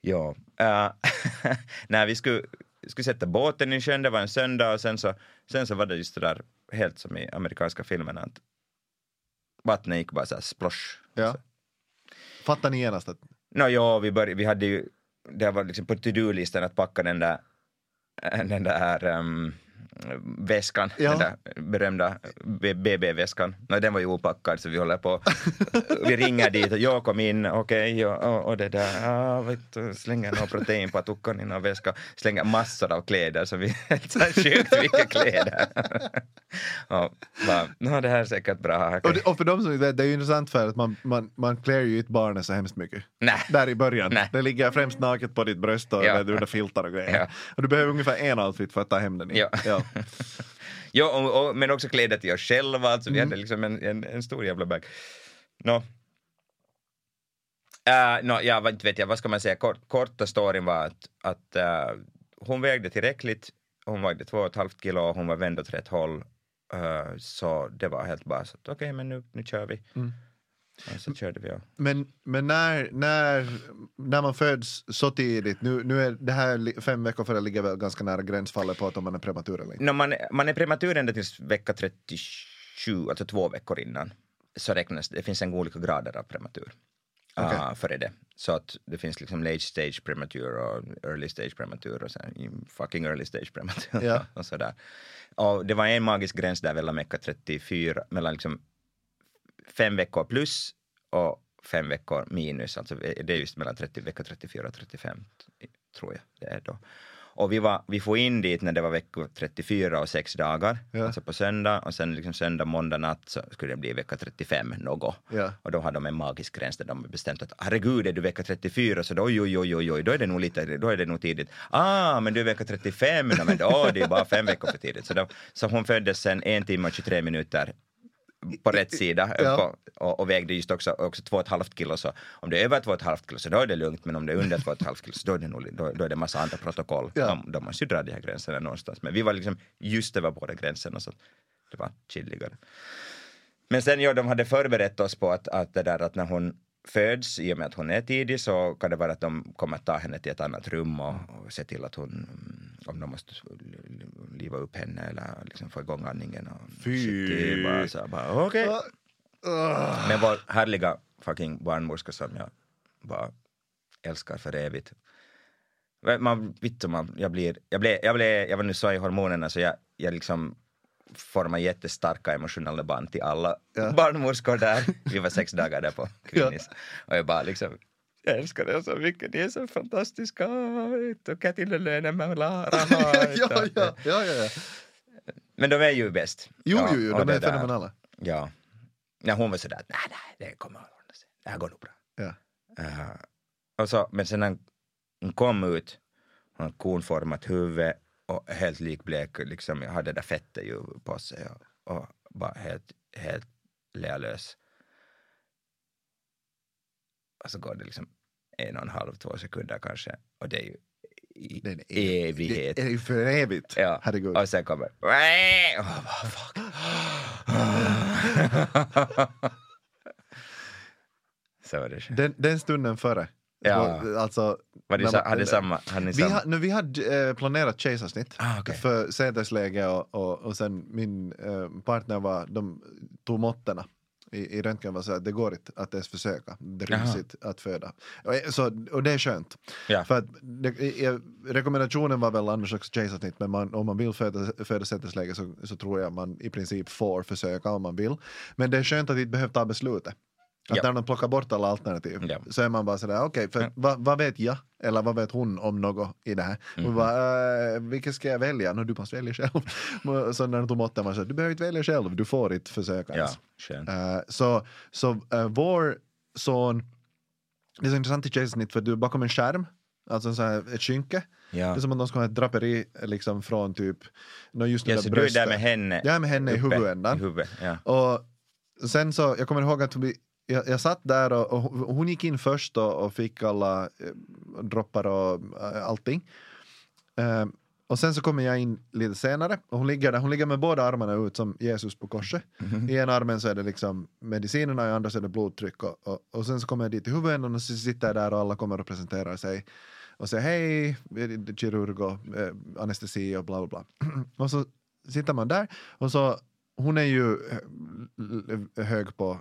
Ja. Uh, nej, vi skulle, skulle sätta båten i sjön, det var en söndag och sen så, sen så var det just det där helt som i amerikanska filmerna att vattnet gick bara så här splosh. Ja. Fattar ni genast att Nå ja, vi, började, vi hade ju, det var liksom på to-do-listan att packa den där, den där ehm, väskan, Ja. den där berömda BB-väskan. Nå, den var ju opackad så vi håller på, vi ringer dit och jag kom in, okej, och, och, och det där, ah, vet du, slänger några protein på tuckan i någon väska, slänger massor av kläder så vi, här sjukt mycket kläder. och bara, nå det här är säkert bra. och, det, och för de som inte vet, det är ju intressant för att man, man, man klär ju inte barnet så hemskt mycket. Nej. Där i början. Nej. Det ligger främst naket på ditt bröst och Ja. under filtar och grejer. Ja. Och du behöver ungefär en outfit för att ta hem den i. Ja. Ja. Jo, och, och, men också kläder till oss själva, alltså vi Mm. hade liksom en, en, en stor jävla bag. Nå. Uh, no, ja, vad- vet jag, vad ska man säga, Kort, korta storyn var att, att eh, hon vägde tillräckligt, hon vägde två och ett halvt kilo och hon var vänd åt rätt håll. Eh, så det var helt bara så att okej, men nu, nu kör vi. Mm. Och så körde vi och Men, men när, när, när man föds så tidigt, nu, nu är det här fem veckor före ligger väl ganska nära gränsfallet på att om man är prematur eller inte. No, man, man är prematur ända tills vecka 37, alltså två veckor innan. Så räknas det, finns en olika grader av prematur. Okej. ah, före det. Så att det finns liksom late stage prematur och early stage prematur och sen fucking early stage prematur Ja. och sådär. Och det var en magisk gräns där mellan vecka 34, mellan liksom fem veckor plus och fem veckor minus, alltså det är just mellan 30, vecka 34 och 35 tror jag det är då. Och vi, var, vi får in dit när det var vecka 34 och sex dagar, Ja. alltså på söndag och sen liksom söndag, måndag natt så skulle det bli vecka 35 något. Ja. Och då har de en magisk gräns där de bestämt att herregud, är du vecka 34 så då, oj, oj, oj, oj, oj, då är det nog lite, då är det nog tidigt. Ah, men du är vecka 35, no, men då, det är bara fem veckor för tidigt. Så, då, så hon föddes sen en timme och 23 minuter på rätt sida Ja. på, och, och vägde just också, också två och ett halvt kilo så om det är över två och ett halvt kilo så då är det lugnt men om det är under två och ett halvt kilo så då är det, nog, då, då är det massa andra protokoll. Ja. De, de måste ju dra de här gränserna någonstans men vi var liksom just över båda gränserna så det var chilligare. Men sen ja, de hade förberett oss på att, att det där att när hon föds, i och med att hon är tidig, så kan det vara att de kommer att ta henne till ett annat rum och, och se till att hon, om de måste liva upp henne eller liksom få igång andningen. Och Fy. shit, bara så bara okej. Ah. Men vår härliga fucking barnmorska som jag bara älskar för evigt. Man, vittu, man, jag, blir, jag, blev, jag, blev, jag var nu så i hormonerna så jag, jag liksom formar jättestarka emotionella band till alla Ja. barnmorskor där. Vi var sex dagar där på Kvinnis. Och jag bara liksom, jag älskar er så mycket, ni är så fantastiska. du, Kätilölönen med Lara. ja, ja, ja, ja, ja. Men de är ju bäst. Jo, Ja, jo, jo, och de är där- fenomenala. Ja. När hon var sådär nej, nej, det kommer att ordna sig. Det här går nog bra. Ja. Eh, och så, men sen när hon kom ut, hon har kornformat huvud och och helt likblek, liksom, jag hade det där fettet ju på sig och, och bara helt, helt lealös. Och så går det liksom en och en halv, två sekunder kanske och det är ju i Det är en ev- evighet. Det är ju för evigt. Ja. Herregud. Och sen kommer... Oh, fuck. Så var det. Den, den stunden före. Ja. Då, Alltså, Var det man- hade samma... Hade vi, samma? ha, nu, vi hade eh, planerat kejsarsnitt Ah, okej. för sätesläge och, och, och sen min eh, partner var, de tog måtterna i, i röntgen var så att det går inte att ens försöka, det ryms inte att föda. Och, eh, så, och det är skönt. Ja. För att det, rekommendationen var väl annars också kejsarsnitt men man, om man vill föda, föda sätesläge så, så tror jag man i princip får försöka om man vill. Men det är skönt att vi inte behöver ta beslutet. Att Ja. när de plockar bort alla alternativ Ja. så är man bara sådär, okej, för Ja. vad, vad vet jag? Eller vad vet hon om något i det här? Mhm. Och bara, äh, vilket ska jag välja? No, du måste välja själv. så när de tog måtten var så du behöver inte välja själv, du får inte försöka Ja, ens. Eh, så så eh, vår son, det är så intressant i kejsarsnitt för du är bakom en skärm, alltså en sån här, ett skynke. Det Ja. är som att de ska ha ett draperi liksom från typ, no, just det Ja, där så du är bröstet. där med henne? Jag är med henne i uppe huvudändan. I huvudet, ja. Och sen så, jag kommer ihåg att vi, jag, jag satt där och, och hon- gick in först och, och fick alla eh, droppar och eh, allting. Eh, och sen så kommer jag in lite senare och hon ligger där, hon ligger med båda armarna ut som Jesus på korset. I ena armen så är det liksom medicinerna, i andra så är det blodtryck och, och, och sen så kommer jag dit i huvudändan och så sitter jag där och alla kommer och presenterar sig och säger hej, kirurg och eh, anestesi och bla bla bla. och så sitter man där och så hon är ju hög på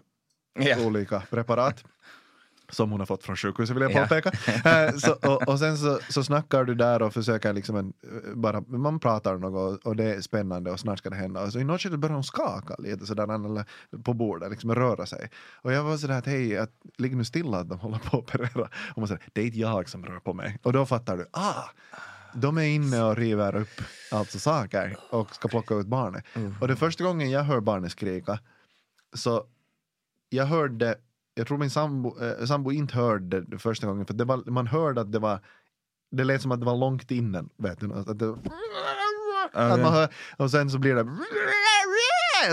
Ja. olika preparat som hon har fått från sjukhuset vill jag Ja. påpeka. Eh, så, och, och sen så, så snackar du där och försöker liksom en, bara, man pratar något och det är spännande och snart ska det hända. Och så i något skede börjar hon skaka lite sådär på bordet, liksom röra sig. Och jag var sådär att hej, att, ligg nu stilla att de håller på att operera. Och man säger, det är inte jag som rör på mig. Och då fattar du, ah, de är inne och river upp alltså saker och ska plocka ut barnet. Och det första gången jag hör barnet skrika så jag hörde, jag tror min sambo, eh, sambo inte hörde det första gången för det var, man hörde att det var det lät som att det var långt innan. Vet du, att det, att man hör, och sen så blir det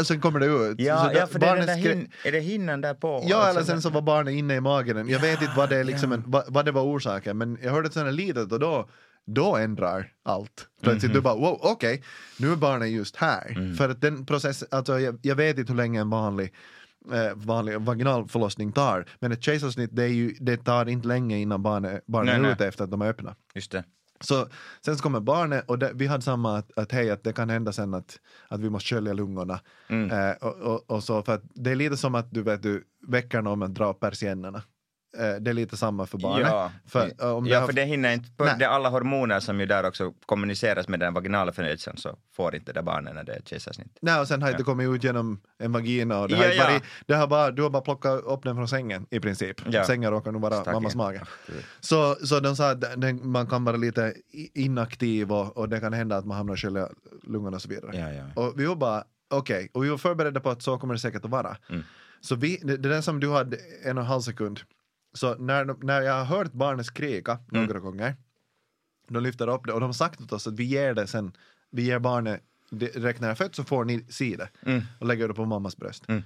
och sen kommer det ut. Ja, ja, för det är, hin- är det hinnan där på? Ja, Alltså, eller sen så var barnet inne i magen. Jag vet inte vad det, liksom en, vad, vad det var orsaken, men jag hörde ett sånt litet och då, då ändrar allt. Plötsligt Mhm. du bara, wow, okej, nu är barnet just här. Mm. För att den processen, alltså jag, jag vet inte hur länge en vanlig eh, vanlig vaginal förlossning tar, men ett kejsarsnitt det, är ju, det tar inte länge innan barnet, barnet Nej, är nej. ute efter att de är öppna. Just det. Så sen så kommer barnet och det, vi hade samma att, att hej att det kan hända sen att, att vi måste skölja lungorna. Mm. Eh, och, och, och så för att det är lite som att du vet du väcker någon med att dra persiennerna. Eh, det är lite samma för barnet. Ja, För, eh, om ja har- för det hinner inte, Nej. det är alla hormoner som ju där också kommuniceras med den vaginala födelsen så får inte det barnet när det är kejsarsnitt. Nej, och sen har det kommit ut genom en vagina och det Ja, har inte ja. varit, det har bara, du har bara plockat upp den från sängen i princip. Ja. Sängen råkar nog vara Stack mammas in. mage. Så, så de sa att den, man kan vara lite inaktiv och, och det kan hända att man hamnar och skölja lungorna och så vidare. Ja, ja. Och vi var bara, okej, och vi var förberedda på att så kommer det säkert att vara. Mm. Så vi, det, det där som du hade en och en halv sekund, så när, när jag har hört barnet skrika Mm. några gånger, de lyfter upp det och de har sagt åt oss att vi ger det sen, vi ger barnet direkt när det är fött så får ni se det Mm. och lägger det på mammas bröst. Mm.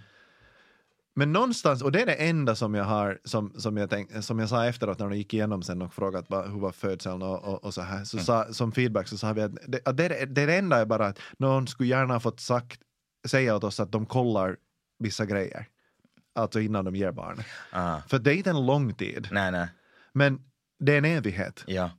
Men någonstans, och det är det enda som jag har, som, som, jag, tänk, som jag sa efteråt när de gick igenom sen och frågat vad, hur var födseln och, och, och så här, så sa, som feedback så sa vi att det, att det, det, det enda är bara att någon skulle gärna ha fått sagt, säga åt oss att de kollar vissa grejer. Alltså innan de ger barn. Ah. För det är inte en lång tid, Nej, nej. men det är en evighet Ja.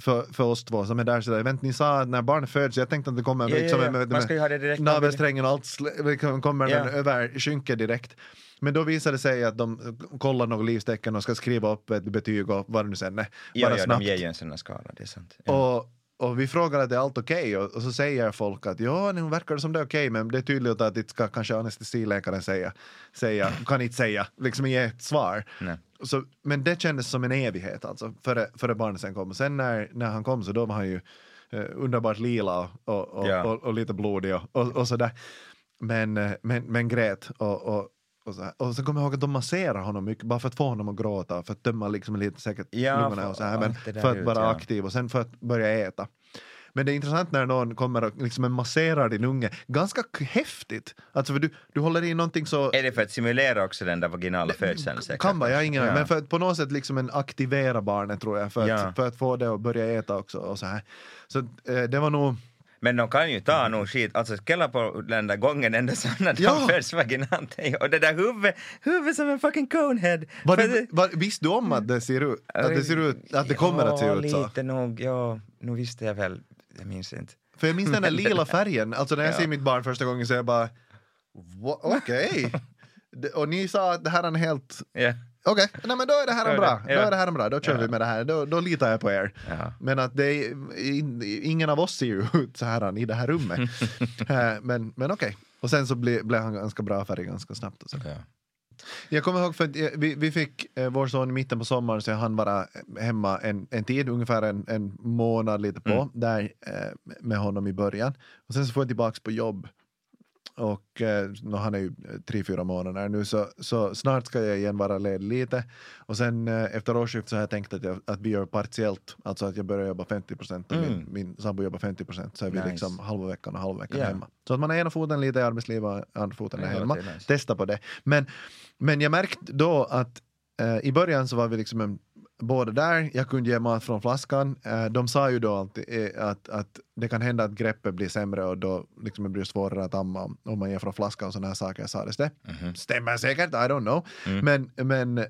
för, för oss två som är där sådär. Vänt, ni sa att när barnet föds, jag tänkte att det kommer Ja, ja, liksom ja. med, Man ska ju ha det direkt. navelsträngen och allt liksom kommer Ja. den över skynket direkt. Men då visade det sig att de kollar något livstecken och ska skriva upp ett betyg och vad det nu sen är. Ja, bara ja, snabbt. de ger ju en sån här skala, det är sant. Ja. Och, och vi frågar att det är allt okej och, och så säger folk att ja, nu verkar det som det är okej men det är tydligt att det ska kanske anestesiläkaren säga, säga kan inte säga, liksom ge ett svar. Nej. Så, men det kändes som en evighet alltså, före, före barnet sen kom. Sen när, när han kom så då var han ju eh, underbart lila och, och, och, Ja. och, och lite blodig och, och, och sådär. Men, eh, men, men grät och, och, och, så här. och så kommer jag ihåg att de masserar honom mycket bara för att få honom att gråta, för att tömma liksom lite säkert Ja, lungorna och så här, men för att ut, vara ja. aktiv och sen för att börja äta. Men det är intressant när någon kommer och liksom masserar din unge. Ganska häftigt. Alltså för du, du håller i någonting så... Är det för att simulera också den där vaginala födseln? säkert? Kan vara, jag har ingen Ja. Men för att på något sätt liksom en aktivera barnet tror jag. För att, Ja. för att få det att börja äta också och så här. Så eh, det var nog... Men de kan ju ta nog skit, alltså kolla på den där gången ända så när de Ja. föds vaginalt och det där huvudet, huvudet som en fucking conehead. Var det, var, visste du om att det ser ut, att det, ser ut, att det kommer att se ja, ut så? lite nog, ja, nu visste jag väl, jag minns inte. För jag minns den där lila färgen, alltså när jag Ja. ser mitt barn första gången så är jag bara "Va- okej. Det- Och ni sa att det här är en helt Ja. Okej, nej men då är det här en bra. Då är det här en bra, då kör vi med det här. Då, då litar jag på er. Men att det är, in, ingen av oss ser ju ut så här i det här rummet. Eh, men men okej. Och sen så blev, blev han ganska bra färg ganska snabbt. Och så. Ja. Jag kommer ihåg för att eh, vi, vi fick eh, vår son i mitten på sommaren så han vara hemma en, en tid, ungefär en, en månad lite på, Mm. där eh, med honom i början. Och sen så får jag tillbaks på jobb. Och eh, nå, han är ju eh, tre, fyra månader nu så, så snart ska jag igen vara ledig lite. Och sen eh, efter årsskiftet så har jag tänkt att, jag, att vi gör partiellt, alltså att jag börjar jobba 50 procent och min, Mm. min sambo jobbar 50 procent så är vi Nice. liksom halva veckan och halva veckan Ja. hemma. Så att man har ena foten lite i arbetslivet och andra foten är hemma. nice. Testa på det. Men, men jag märkte då att eh, i början så var vi liksom en, båda där, jag kunde ge mat från flaskan. Eh, de sa ju då alltid eh, att, att det kan hända att greppet blir sämre och då liksom det blir svårare att amma om, man ger från flaskan och sådana här saker sades det. Mhm. Stämmer säkert, I don't know. Mm. Men, men eh,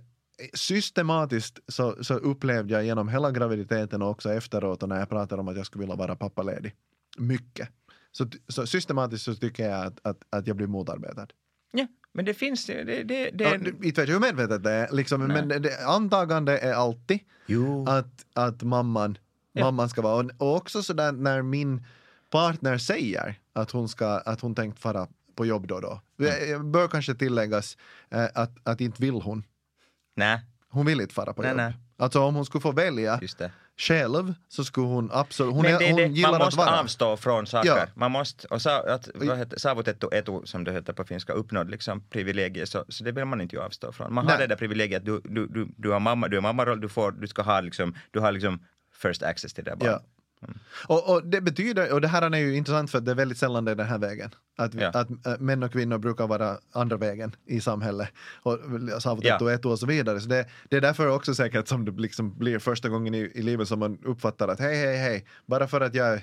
systematiskt så, så upplevde jag genom hela graviditeten och också efteråt och när jag pratade om att jag skulle vilja vara pappaledig, mycket. Så, så systematiskt så tycker jag att, att, att jag blir motarbetad. Ja, men det finns ju, det, det, det Ja, inte vet jag hur medvetet det är, liksom, Nej. men det, antagande är alltid Jo. att, att mamman, Ja. mamman ska vara, och, också sådär när min partner säger att hon, ska, att hon tänkt fara på jobb då och då. Det bör kanske tilläggas eh, att, att inte vill hon. Nej, Hon vill inte fara på Nej, jobb. nej. Alltså om hon skulle få välja just det. Själv så skulle hon absolut, hon, men det är hon det, gillar man att måste vara. avstå från saker. Ja. Man måste, och sa, att, vad heter, saavutettu etu, som det heter på finska, uppnådd liksom, privilegier, så, så det vill man inte ju avstå från. Man har Nej. det där privilegiet att du, du, du, du har mamma, du har mammaroll, du, får, du ska ha liksom, du har liksom first access till det barnet. Ja. Och, och det betyder, och det här är ju intressant för det är väldigt sällan det är den här vägen. Att, Ja. att äh, män och kvinnor brukar vara andra vägen i samhället. Och saavutettu Ja. och så vidare. Så det, det är därför också säkert som det liksom blir första gången i, i livet som man uppfattar att hej, hej, hej, bara för att jag är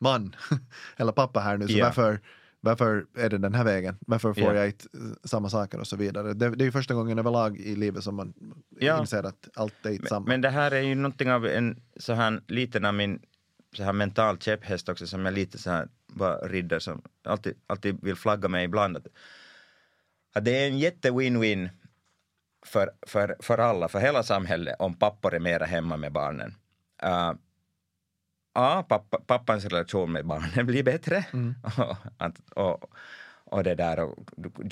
man eller pappa här nu, så Ja. varför, varför är det den här vägen? Varför får Ja. jag inte eh, samma saker och så vidare? Det, det är ju första gången överlag i livet som man Ja. inser att allt är inte Men, samma. men det här är ju någonting av en så här liten av min så här mental käpphäst också som jag lite så här bara riddar som alltid, alltid vill flagga med ibland. Att, att det är en jätte win-win för, för, för alla, för hela samhället om pappor är mera hemma med barnen. Uh, ja, pappa, pappans relation med barnen blir bättre. Mm. och, och, och det där och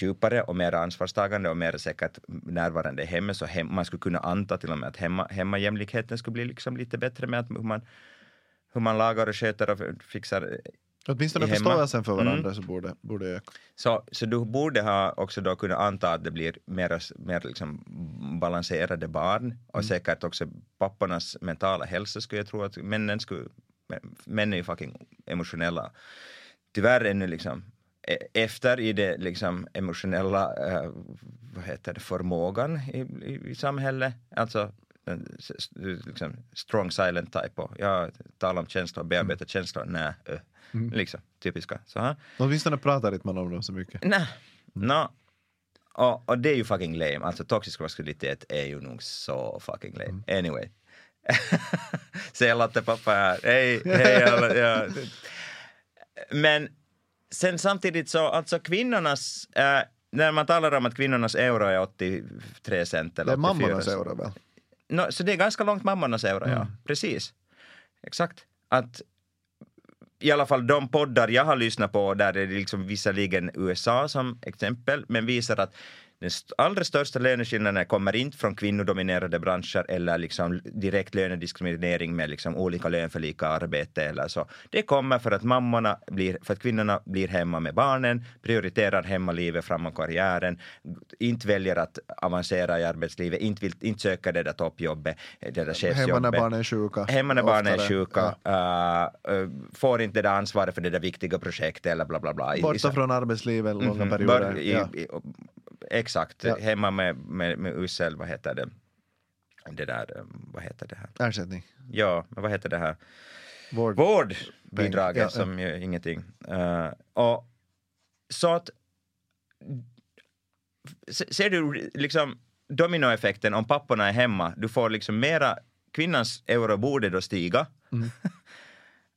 djupare och mer ansvarstagande och mer säkert närvarande i hemmet. Så hem, man skulle kunna anta till och med att hemma, hemmajämlikheten skulle bli liksom lite bättre med att man, hur man lagar och sköter och fixar. Åtminstone förståelsen för varandra Mm. så borde, borde öka. Så, så du borde ha också då kunnat anta att det blir mer, mer liksom balanserade barn och säkert också pappornas mentala hälsa skulle jag tro att männen skulle, män är ju fucking emotionella. Tyvärr ännu liksom e- efter i det liksom emotionella eh, vad heter det, förmågan i, i, i samhället. Alltså liksom strong silent type och jag talar om känslor, bearbetar känslor, nej, ö. liksom typiska. Så här. Åtminstone pratar inte man om dem så mycket. Nej. No. Och, och det är ju fucking lame. Alltså toxisk maskulinitet är ju nog så fucking lame. Anyway. Se Latte pappa här. Hej, hej alla. Ja. Men sen samtidigt så, alltså kvinnornas, äh, när man talar om att kvinnornas euro är 83 cent eller Det är 84 mammornas euro väl? No, så det är ganska långt mammornas euro, ja. Mm. Precis. Exakt. Att i alla fall de poddar jag har lyssnat på, där är det liksom visserligen USA som exempel, men visar att den allra största löneskillnaden kommer inte från kvinnodominerade branscher eller liksom direkt lönediskriminering med liksom olika lön för lika arbete eller så. Det kommer för att mammorna blir, för att kvinnorna blir hemma med barnen, prioriterar hemmalivet framom karriären, inte väljer att avancera i arbetslivet, inte, vill, inte söker det där toppjobbet, det där chefsjobbet. Hemma när barnen är sjuka. Hemma när barnen är sjuka, Ja. uh, får inte det där ansvaret för det där viktiga projektet eller bla bla bla. Borta från arbetslivet långa Mhm. perioder. Bör- i, ja. i, exakt, Ja. hemma med, med, med usel, vad heter det, det där, um, vad heter det här? Ersättning. Ja, men vad heter det här? Vård. Vårdbidraget Ja, som ju ingenting. Uh, och så att se- ser du liksom dominoeffekten om papporna är hemma, du får liksom mera, kvinnans euro borde då stiga. Mm.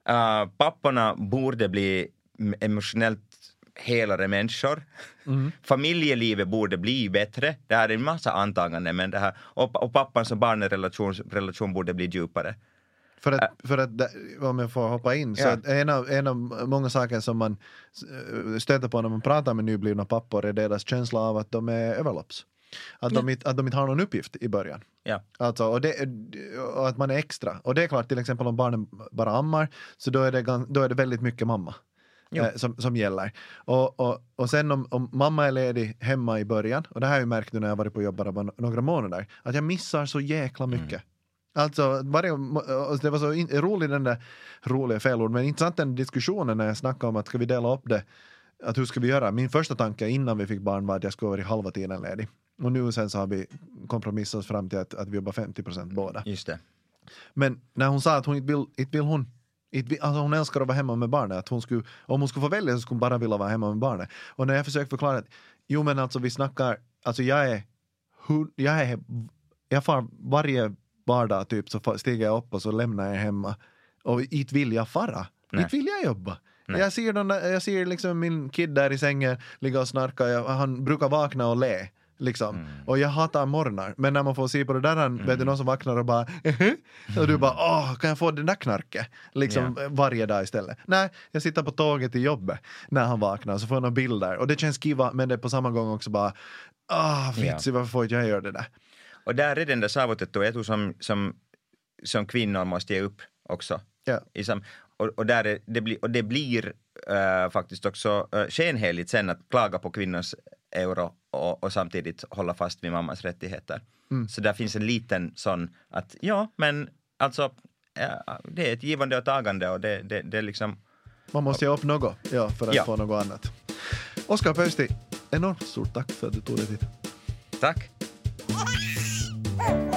Uh, papporna borde bli emotionellt helare människor. Mm. Familjelivet borde bli bättre. Det här är en massa antaganden, men det här, och, och pappans och barnens relation, relation borde bli djupare. För att, för att om jag får hoppa in, så Ja. en, av, en av många saker som man eh, stöter på när man pratar med nyblivna pappor är deras känsla av att de är överlopps. Att, de inte, att de inte har någon uppgift i början. Ja. Alltså, och, det, och att man är extra. Och det är klart, till exempel om barnen bara ammar, så då är det, då är det väldigt mycket mamma. Eh, som, som gäller. Och, och, och sen om, om mamma är ledig hemma i början, och det här har jag märkt nu när jag varit på jobb bara några månader, att jag missar så jäkla mycket. Alltså, varje, det var så in, rolig den där, rolig fel ord, men intressant den diskussionen när jag snackade om att ska vi dela upp det, att hur ska vi göra? Min första tanke innan vi fick barn var att jag skulle vara i halva tiden ledig. Och nu sen så har vi kompromissat fram till att, att vi jobbar 50 procent båda. Just det. Men när hon sa att hon inte vill, inte vill hon alltså hon älskar att vara hemma med barnet. Att hon skulle, om hon skulle få välja så skulle hon bara vilja vara hemma med barnet. Och när jag försöker förklara att jo men alltså vi snackar, alltså jag är, jag är, jag far varje vardag typ så stiger jag upp och så lämnar jag hemma. Och inte vill jag fara. Inte vill jag jobba. Nej. Jag ser, de där, jag ser liksom min kid där i sängen ligga och snarka. Jag, han brukar vakna och le. Liksom. Mm. Och jag hatar morgnar. Men när man får se på det där, han, vet du någon som vaknar och bara och du bara åh, kan jag få det där knarket? Liksom varje dag istället. Nej, jag sitter på tåget till jobbet när han vaknar så får jag några bilder och det känns kiva men det är på samma gång också bara ah, vitsi varför får jag göra det där? Och där är den där saavutettu etu som, som, som kvinnor måste ge upp också. I sam, och, och, där är, det blir, och det blir äh, faktiskt också äh, skenheligt sen att klaga på kvinnors euro och, och samtidigt hålla fast vid mammas rättigheter. Mm. Så där finns en liten sån att ja, men alltså det är ett givande och tagande och det, det, det är liksom Man måste ge upp något ja, för att Ja. få något annat. Oskar Pöysti, enormt stort tack för att du tog dig hit. tack.